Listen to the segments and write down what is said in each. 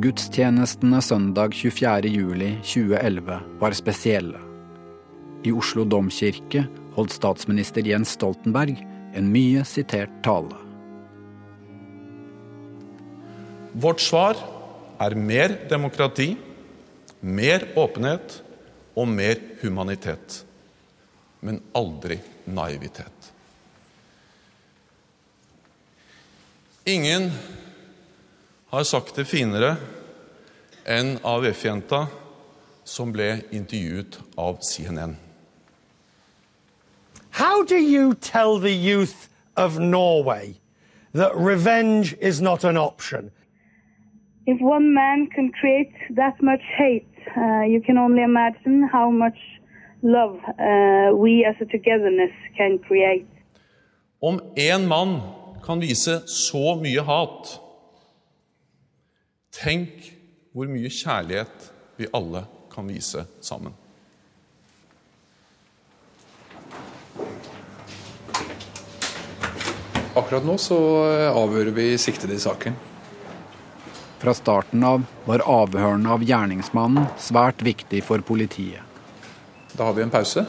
Gudstjenestene søndag 24.07.2011 var spesielle. I Oslo domkirke holdt statsminister Jens Stoltenberg en mye sitert tale. Vårt svar er mer demokrati, mer åpenhet og mer humanitet. Men aldri naivitet. Ingen har sagt det finere enn AUF-jenta som ble intervjuet av CNN. How do you tell the youth of Norway that revenge is not an option? If one man can create that much hate, uh, you can only imagine how much love uh, we as a togetherness can create. Om en mann kan vise så mye hat, tenk hvor mye kjærlighet vi alle kan vise sammen. Akkurat nå så avhører vi siktede i saken. Fra starten av var avhørene av gjerningsmannen svært viktig for politiet. Da har vi en pause.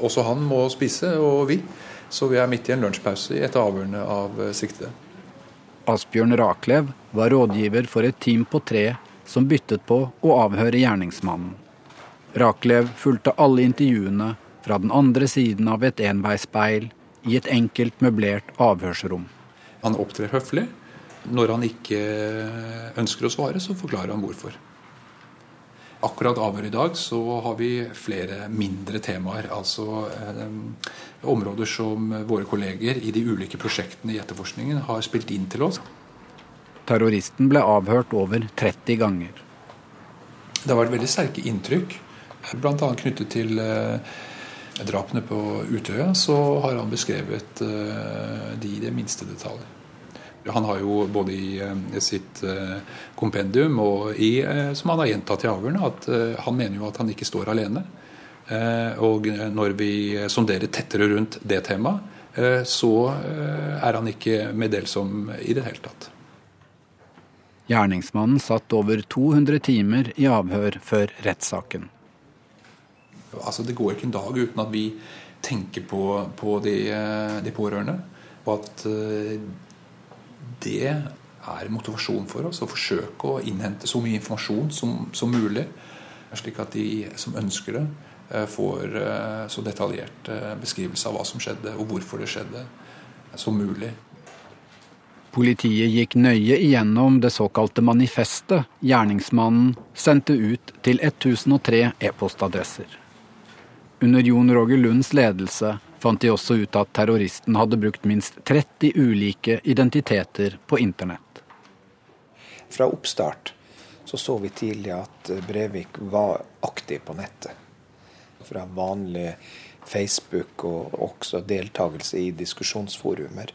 Også han må spise, og vi. Så vi er midt i en lunsjpause etter avhørene av siktede. Asbjørn Raklev var rådgiver for et team på tre som byttet på å avhøre gjerningsmannen. Raklev fulgte alle intervjuene fra den andre siden av et enveisspeil i et enkelt møblert avhørsrom. Han opptrer høflig. Når han ikke ønsker å svare, så forklarer han hvorfor. Akkurat avhøret i dag så har vi flere mindre temaer. Altså eh, områder som våre kolleger i de ulike prosjektene i etterforskningen har spilt inn til oss. Terroristen ble avhørt over 30 ganger. Det har vært veldig sterke inntrykk, bl.a. knyttet til eh, drapene på Utøya. Så har han beskrevet eh, de i det minste detaljer. Han har jo både i eh, sitt eh, kompendium og i, eh, som han har gjentatt i avhørene, at han mener jo at han ikke står alene. Og når vi sonderer tettere rundt det temaet, så er han ikke meddelsom i det hele tatt. Gjerningsmannen satt over 200 timer i avhør før rettssaken. Altså, det går ikke en dag uten at vi tenker på, på de, de, pårørende. Og at det er motivasjon for oss å forsøke å innhente så mye informasjon som, som mulig. Slik at de som ønsker det, får så detaljert beskrivelse av hva som skjedde, og hvorfor det skjedde, som mulig. Politiet gikk nøye igjennom det såkalte manifestet gjerningsmannen sendte ut til 1003 e-postadresser. Under Jon Roger Lunds ledelse fant de også ut at terroristen hadde brukt minst 30 ulike identiteter på internett. Fra oppstart så, så vi tidlig at Brevik var aktiv på nettet. Fra vanlig Facebook og også deltakelse i diskusjonsforumer.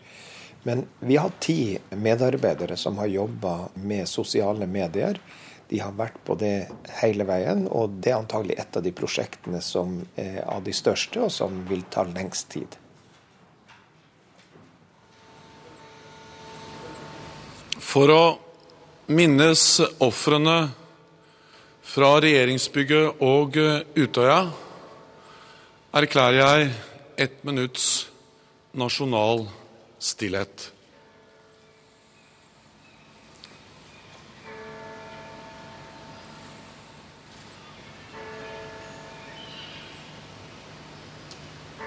Men vi har ti medarbeidere som har jobba med sosiale medier. De har vært på det hele veien, og det er antagelig et av de prosjektene som er av de største, og som vil ta lengst tid. For å minnes ofrene fra regjeringsbygget og Utøya erklærer jeg ett minutts nasjonal stillhet.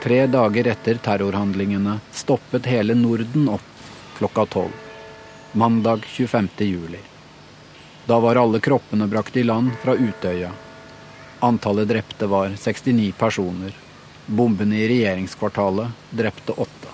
Tre dager etter terrorhandlingene stoppet hele Norden opp klokka tolv. Mandag 25. juli. Da var alle kroppene brakt i land fra Utøya. Antallet drepte var 69 personer. Bombene i regjeringskvartalet drepte åtte.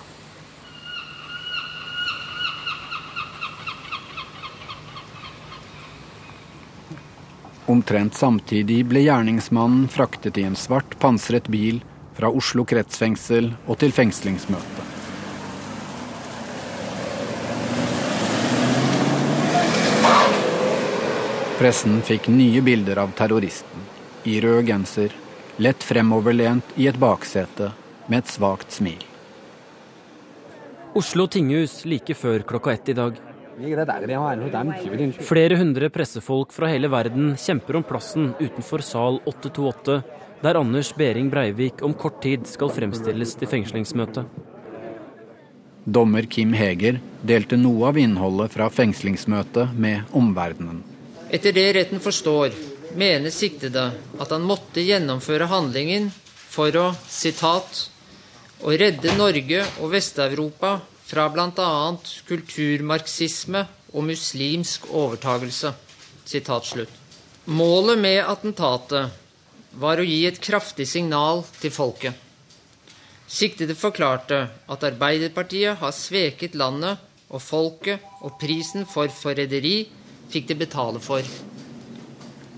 Omtrent samtidig ble gjerningsmannen fraktet i en svart pansret bil fra Oslo kretsfengsel og til fengslingsmøte. Pressen fikk nye bilder av terroristen, i rød genser, lett fremoverlent i et baksete, med et svakt smil. Oslo tinghus like før klokka ett i dag. Flere hundre pressefolk fra hele verden kjemper om plassen utenfor sal 828, der Anders Behring Breivik om kort tid skal fremstilles til fengslingsmøte. Dommer Kim Heger delte noe av innholdet fra fengslingsmøtet med omverdenen. Etter det retten forstår, mener siktede at han måtte gjennomføre handlingen for å sitat, å redde Norge og Vest-Europa fra bl.a. kulturmarxisme og muslimsk overtagelse. Målet med attentatet var å gi et kraftig signal til folket. Siktede forklarte at Arbeiderpartiet har sveket landet og folket, og prisen for forræderi fikk de betale for.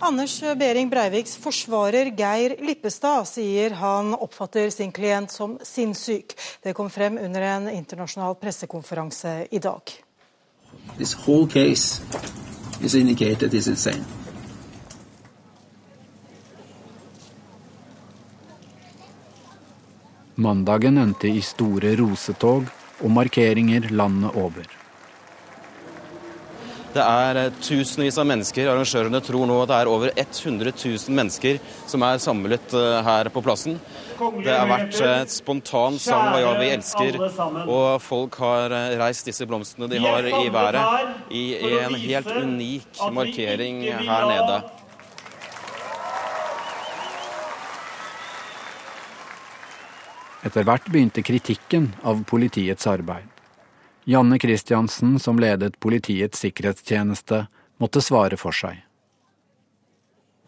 Anders Behring Breiviks forsvarer Geir Lippestad sier han oppfatter sin klient som sinnssyk. Det kom frem under en internasjonal pressekonferanse i dag. This whole case is indicated is insane. Mandagen endte i store rosetog og markeringer landet over. Det er eh, tusenvis av mennesker. Arrangørene tror nå at det er over 100 000 mennesker som er samlet eh, her på plassen. Det har vært eh, et spontan sang hva ja, vi elsker, og folk har reist disse blomstene de har i været, i en helt unik markering her nede. Etter hvert begynte kritikken av politiets arbeid. Janne Christiansen, som ledet Politiets sikkerhetstjeneste, måtte svare for seg.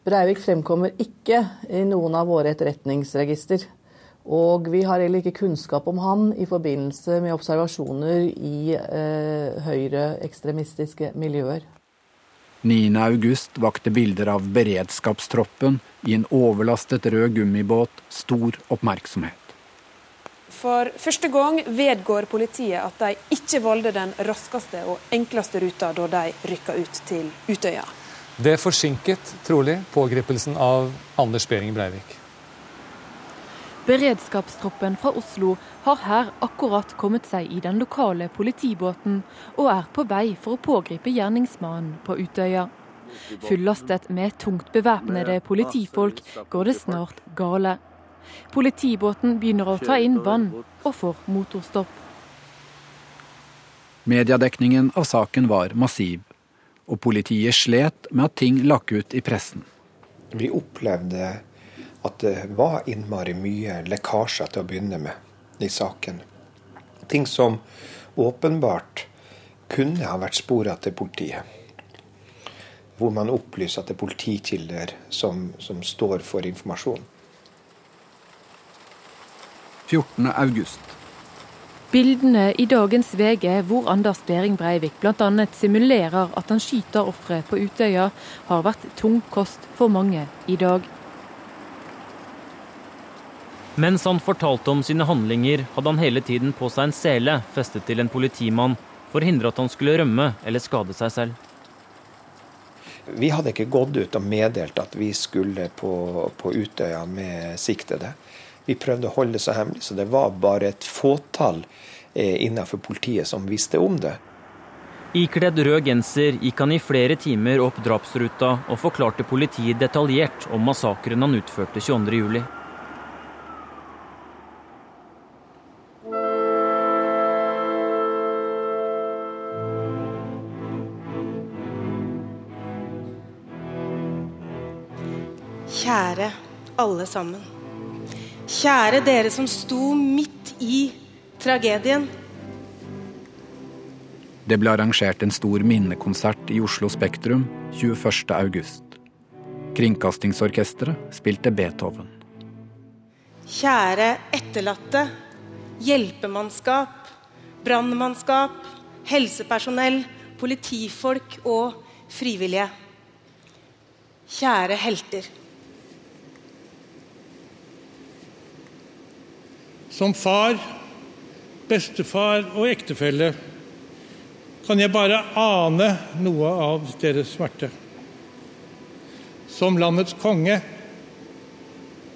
Breivik fremkommer ikke i noen av våre etterretningsregister. Og vi har heller ikke kunnskap om han i forbindelse med observasjoner i eh, høyreekstremistiske miljøer. 9.8 vakte bilder av beredskapstroppen i en overlastet rød gummibåt stor oppmerksomhet. For første gang vedgår politiet at de ikke valgte den raskeste og enkleste ruta da de rykka ut til Utøya. Det forsinket trolig pågripelsen av Anders Behring Breivik. Beredskapstroppen fra Oslo har her akkurat kommet seg i den lokale politibåten og er på vei for å pågripe gjerningsmannen på Utøya. Fullastet med tungt bevæpnede politifolk går det snart gale. Politibåten begynner å ta inn vann og får motorstopp. Mediedekningen av saken var massiv, og politiet slet med at ting lakk ut i pressen. Vi opplevde at det var innmari mye lekkasjer til å begynne med i saken. Ting som åpenbart kunne ha vært spora til politiet. Hvor man opplyser at det er politikilder som, som står for informasjon. 14. august. Bildene i dagens VG hvor Anders Behring Breivik bl.a. simulerer at han skyter ofre på Utøya, har vært tung kost for mange i dag. Mens han fortalte om sine handlinger, hadde han hele tiden på seg en sele festet til en politimann for å hindre at han skulle rømme eller skade seg selv. Vi hadde ikke gått ut og meddelt at vi skulle på, på Utøya med siktede. Vi prøvde å holde det så hemmelig, så det var bare et fåtall eh, innenfor politiet som visste om det. Ikledd rød genser gikk han i flere timer opp drapsruta og forklarte politiet detaljert om massakren han utførte 22.07. Kjære alle sammen. Kjære dere som sto midt i tragedien. Det ble arrangert en stor minnekonsert i Oslo Spektrum 21.8. Kringkastingsorkesteret spilte Beethoven. Kjære etterlatte, hjelpemannskap, brannmannskap, helsepersonell, politifolk og frivillige. Kjære helter. Som far, bestefar og ektefelle kan jeg bare ane noe av deres smerte. Som landets konge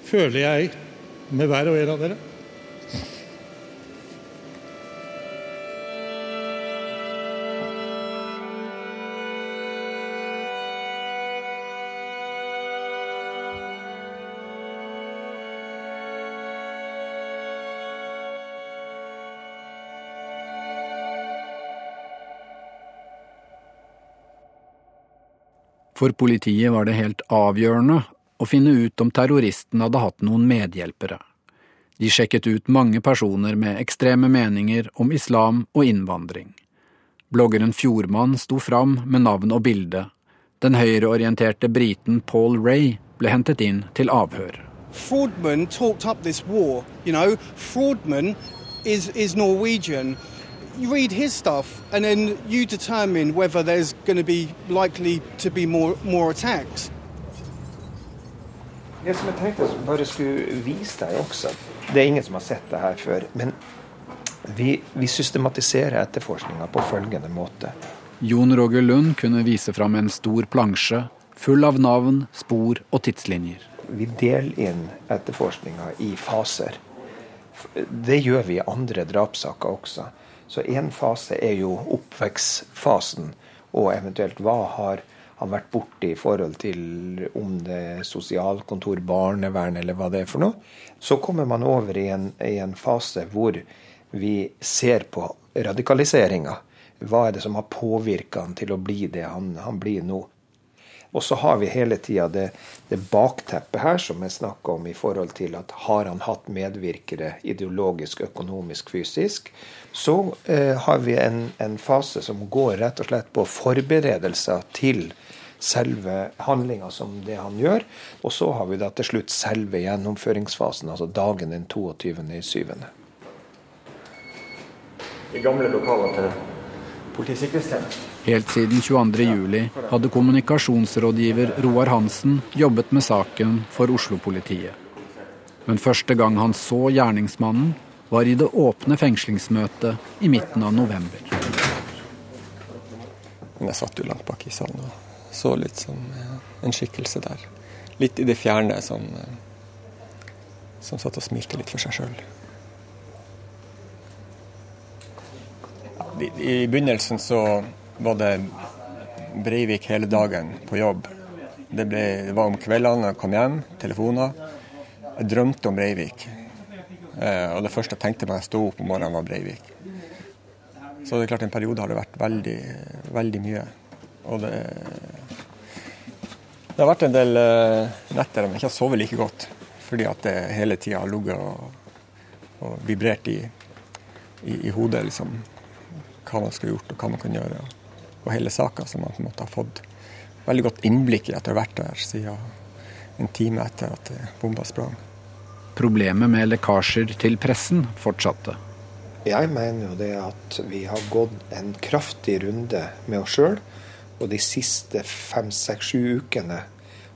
føler jeg med hver og en av dere. For politiet var det helt avgjørende å finne ut om terroristen hadde hatt noen medhjelpere. De sjekket ut mange personer med ekstreme meninger om islam og innvandring. Bloggeren Fjordmann sto fram med navn og bilde. Den høyreorienterte briten Paul Ray ble hentet inn til avhør. Fraudman talked up. Fraudman is, is Norwegian. You read his stuff and then you determine whether there's going to be likely to be more, more attacks. Det som jeg tenkte jeg bare skulle vise deg også, det er ingen som har sett det her før. Men vi, vi systematiserer etterforskninga på følgende måte. Jon Roger Lund kunne vise fram en stor plansje full av navn, spor og tidslinjer. Vi deler inn etterforskninga i faser. Det gjør vi i andre drapssaker også. Så én fase er jo oppvekstfasen, og eventuelt hva har han vært borti i forhold til om det er sosialkontor, barnevern eller hva det er for noe. Så kommer man over i en, i en fase hvor vi ser på radikaliseringa. Hva er det som har påvirka han til å bli det han, han blir nå? Og så har vi hele tida det, det, bakteppet her som jeg snakka om i forhold til at har han hatt medvirkere ideologisk, økonomisk, fysisk, så eh, har vi en, en, fase som går rett og slett på forberedelser til selve handlinga som det han gjør. Og så har vi da til slutt selve gjennomføringsfasen, altså dagen den 22.7. I gamle lokaler til politisikkerhetstjenesten. Helt siden 22.07 hadde kommunikasjonsrådgiver Roar Hansen jobbet med saken for Oslo-politiet. Men første gang han så gjerningsmannen, var i det åpne fengslingsmøtet i midten av november. Jeg satt jo langt bak i salen og så litt som eh, en skikkelse der. Litt i det fjerne som, eh, som satt og smilte litt for seg sjøl. I begynnelsen så det Breivik hele dagen på jobb. Det, ble, det var om kveldene jeg kom hjem, telefoner. Jeg drømte om Breivik. Eh, og det første jeg tenkte da jeg sto opp om morgenen, var Breivik. Så det er klart en periode har det vært veldig, veldig mye. Og det, det har vært en del eh, netter der jeg ikke har sovet like godt. Fordi at det hele tida har ligget og, og, vibrert i, i, i hodet, liksom. Hva man skulle gjort og hva man kan gjøre på hele saka, så man på en måte har fått veldig godt innblikk i etter å ha vært der siden en time etter at bomba sprang. Problemet med lekkasjer til pressen fortsatte. Jeg mener jo det at vi har gått en kraftig runde med oss sjøl. Og de siste fem, seks, sju ukene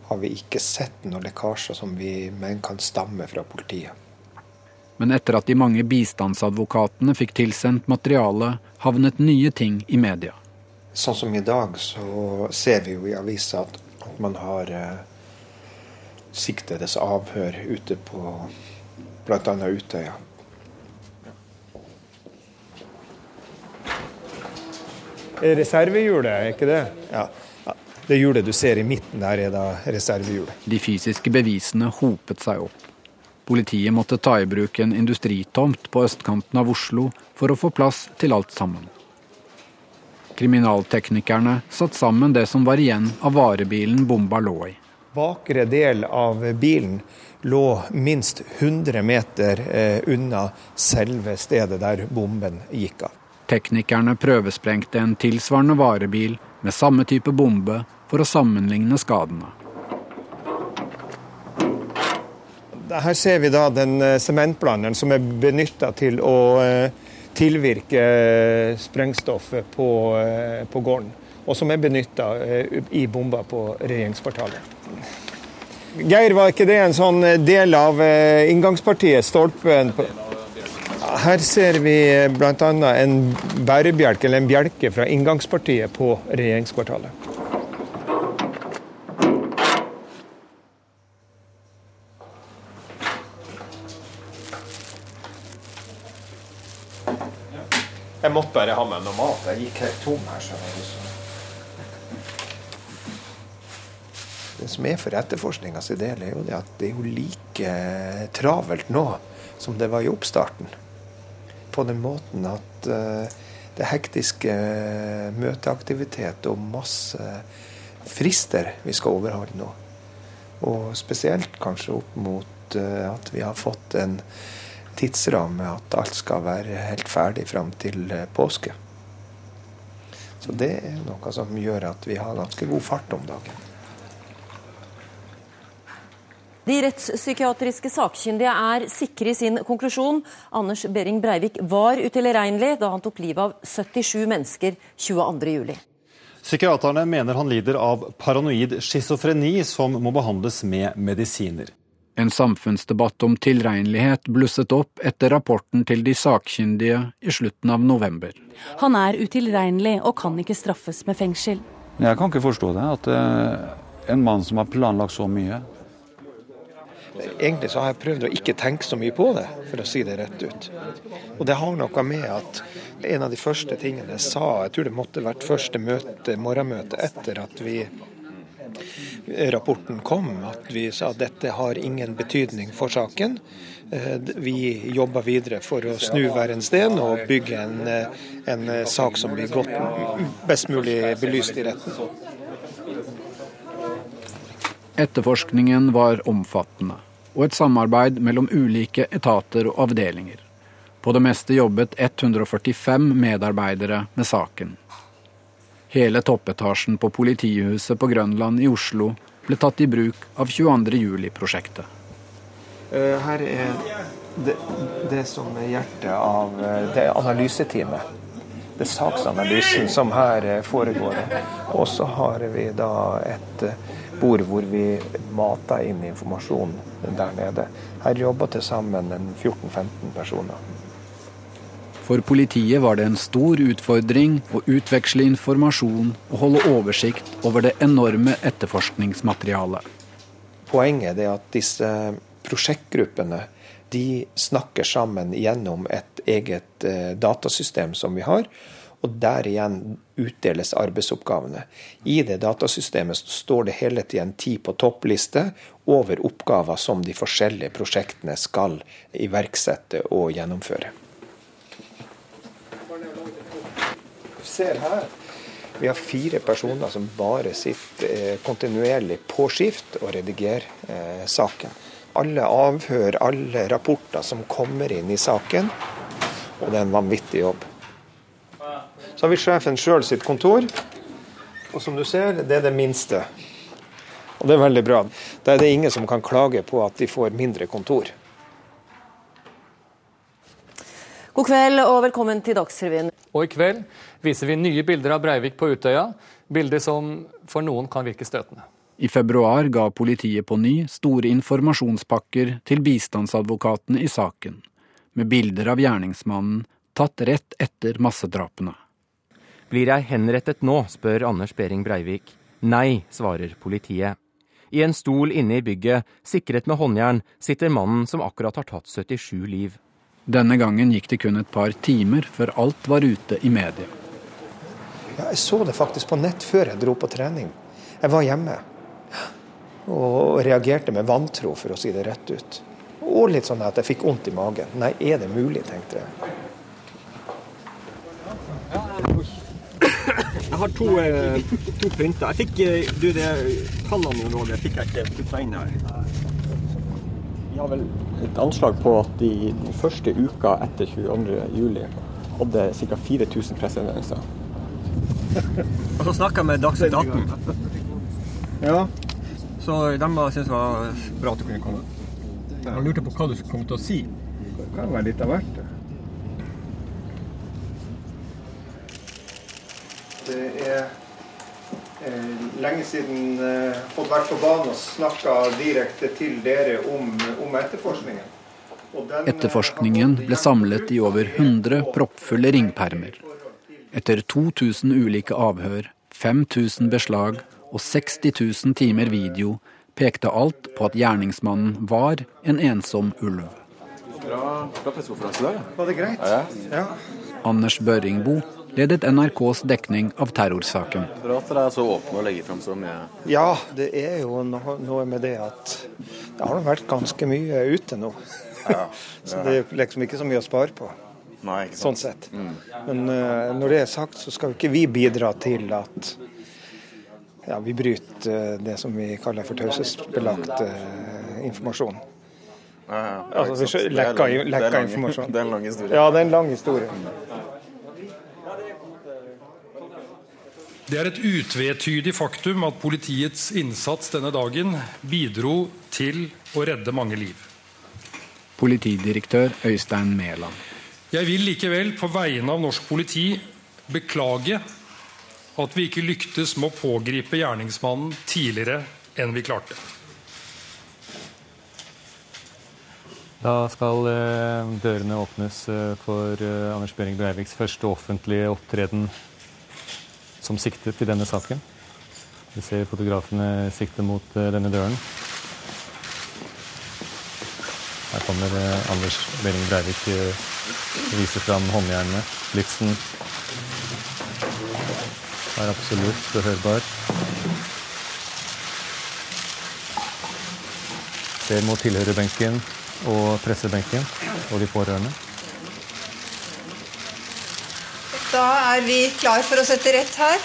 har vi ikke sett noen lekkasjer som vi mener kan stamme fra politiet. Men etter at de mange bistandsadvokatene fikk tilsendt materiale, havnet nye ting i media. Sånn som i dag, så ser vi jo i avisa at, man har eh, siktedes avhør ute på bl.a. Utøya. Reservehjulet, er ikke det? Ja. Det hjulet du ser i midten der, er da reservehjulet. De fysiske bevisene hopet seg opp. Politiet måtte ta i bruk en industritomt på østkanten av Oslo for å få plass til alt sammen. Kriminalteknikerne satt sammen det som var igjen av varebilen bomba lå i. Bakre del av bilen lå minst 100 meter eh, unna selve stedet der bomben gikk av. Teknikerne prøvesprengte en tilsvarende varebil med samme type bombe for å sammenligne skadene. Her ser vi da den eh, sementblanderen som er benytta til å eh, tilvirke sprengstoffet på, eh, på gården. Og som er benytta i bomba på regjeringskvartalet. Geir, var ikke det en sånn del av inngangspartiet? Stolpen Her ser vi bl.a. en bærebjelke, eller en bjelke fra inngangspartiet på regjeringskvartalet. Jeg måtte bare ha med noe mat. Jeg gikk helt tom her. Det som er for etterforskninga del, er jo det at det er jo like travelt nå som det var i oppstarten. På den måten at uh, det hektiske møteaktivitet og masse frister vi skal overholde nå. Og spesielt kanskje opp mot at vi har fått en tidsramme at alt skal være helt ferdig fram til uh, påske. Så det er noe som gjør at vi har ganske god fart om dagen. De rettspsykiatriske sakkyndige er sikre i sin konklusjon. Anders Behring Breivik var utilregnelig da han tok livet av 77 mennesker 22.07. Psykiaterne mener han lider av paranoid schizofreni som må behandles med medisiner. En samfunnsdebatt om tilregnelighet blusset opp etter rapporten til de sakkyndige i slutten av november. Han er utilregnelig og kan ikke straffes med fengsel. Jeg kan ikke forstå det, at eh, en mann som har planlagt så mye, Egentlig så har jeg prøvd å ikke tenke så mye på det, for å si det rett ut. Og det har noe med at en av de første tingene jeg sa, jeg tror det måtte vært første møte, morgenmøte etter at vi rapporten kom, at vi sa at dette har ingen betydning for saken. Eh, vi jobber videre for å snu hver en sten og bygge en, eh, en sak som blir godt, best mulig belyst i retten. Etterforskningen var omfattende, og et samarbeid mellom ulike etater og avdelinger. På det meste jobbet 145 medarbeidere med saken. Hele toppetasjen på politihuset på Grønland i Oslo ble tatt i bruk av 22. juli-prosjektet. Eh, her er det, det, som er hjertet av eh, det analyseteamet. Det er saksanalysen som her eh, foregår. Og så har vi da et bord hvor vi mater inn informasjon der nede. Her jobber til sammen 14-15 personer. For politiet var det en stor utfordring å utveksle informasjon og holde oversikt over det enorme etterforskningsmaterialet. Poenget er at disse prosjektgruppene de snakker sammen gjennom et eget eh, datasystem som vi har og der igjen utdeles arbeidsoppgavene. I det datasystemet står det hele tida en tid på toppliste over oppgaver som de forskjellige prosjektene skal iverksette og gjennomføre. Ser her. Vi har fire personer som bare sitter eh, kontinuerlig på skift og redigerer eh, saken. Alle avhør, alle rapporter som kommer inn i saken. Og det er en vanvittig jobb. Så har vi sjefen sjøl sitt kontor. Og som du ser, det er det minste. Og det er veldig bra. Da er det ingen som kan klage på at de får mindre kontor. God kveld og velkommen til Dagsrevyen. Og i kveld viser vi nye bilder av Breivik på Utøya. Bilder som for noen kan virke støtende. I februar ga politiet på ny store informasjonspakker til bistandsadvokatene i saken, med bilder av gjerningsmannen tatt rett etter massedrapene. Blir jeg henrettet nå, spør Anders Behring Breivik. Nei, svarer politiet. I en stol inne i bygget, sikret med håndjern, sitter mannen som akkurat har tatt 77 liv. Denne gangen gikk det kun et par timer før alt var ute i media. Ja, jeg så det faktisk på nett før jeg dro på trening. Jeg var hjemme og reagerte med vantro, for å si det rett ut. Og litt sånn at jeg fikk vondt i magen. Nei, er det mulig, tenkte jeg. Jeg har to, eh, to pynter. Jeg fikk eh, du, det tallene nå, det fikk jeg ikke putta inn her. Har vel et anslag på at de, første uka etter 22.07 hadde ca. 4000 pressehenvendelser. Og så snakka jeg med Dagsnytt 18. Ja. Så de syntes det var bra at du kunne komme. Jeg lurte på hva du kom til å si. Det kan være litt av hvert. det er lenge siden eh, fått vært på banen og snakka direkte til dere om, om etterforskningen. Den, Etterforskningen ble samlet i over 100 proppfulle ringpermer. Etter 2000 ulike avhør, 5000 beslag og 60 000 timer video pekte alt på at gjerningsmannen var en ensom ulv. Bra, bra pressekonferanse dag. Var det greit? Ja. ja. Anders Børringbo ledet NRKs dekning av terrorsaken. Bra at dere er så åpne og legger fram så mye. Ja, det er jo noe med det at det har vært ganske mye ute nå. Ja, det så det er liksom ikke så mye å spare på. Nei, ikke sant. Sånn sett. Mm. Men uh, når det er sagt, så skal jo ikke vi bidra til at ja, vi bryter det som vi kaller for taushetsbelagt informasjon. Ja, ja. Altså, vi lekka lang- informasjon. Det er en lang historie. Ja, det er en lang historie. Det er et utvetydig faktum at politiets innsats denne dagen bidro til å redde mange liv. Politidirektør Øystein Mæland. Jeg vil likevel på vegne av norsk politi beklage at vi ikke lyktes med å pågripe gjerningsmannen tidligere enn vi klarte. Da skal eh, dørene åpnes eh, for eh, Anders Behring Breiviks første offentlige opptreden som siktet i denne saken. Vi ser fotografene sikte mot eh, denne døren. Her kommer eh, Anders Behring Breivik eh, viser fram håndjernene. Blitsen er absolutt behørbar. Ser mot tilhørerbenken og pressebenken og de pårørende. Da er vi klar for å sette rett her.